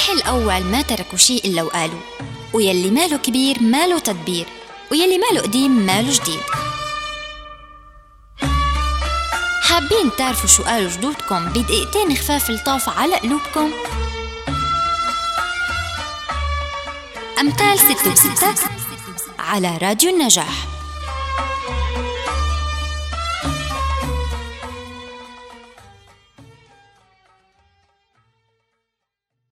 الصح الأول ما تركوا شيء إلا وقالوا ويلي ماله كبير ماله تدبير ويلي ماله قديم ماله جديد حابين تعرفوا شو قالوا جدودكم بدقيقتين خفاف لطاف على قلوبكم؟ أمثال ستة وستة على راديو النجاح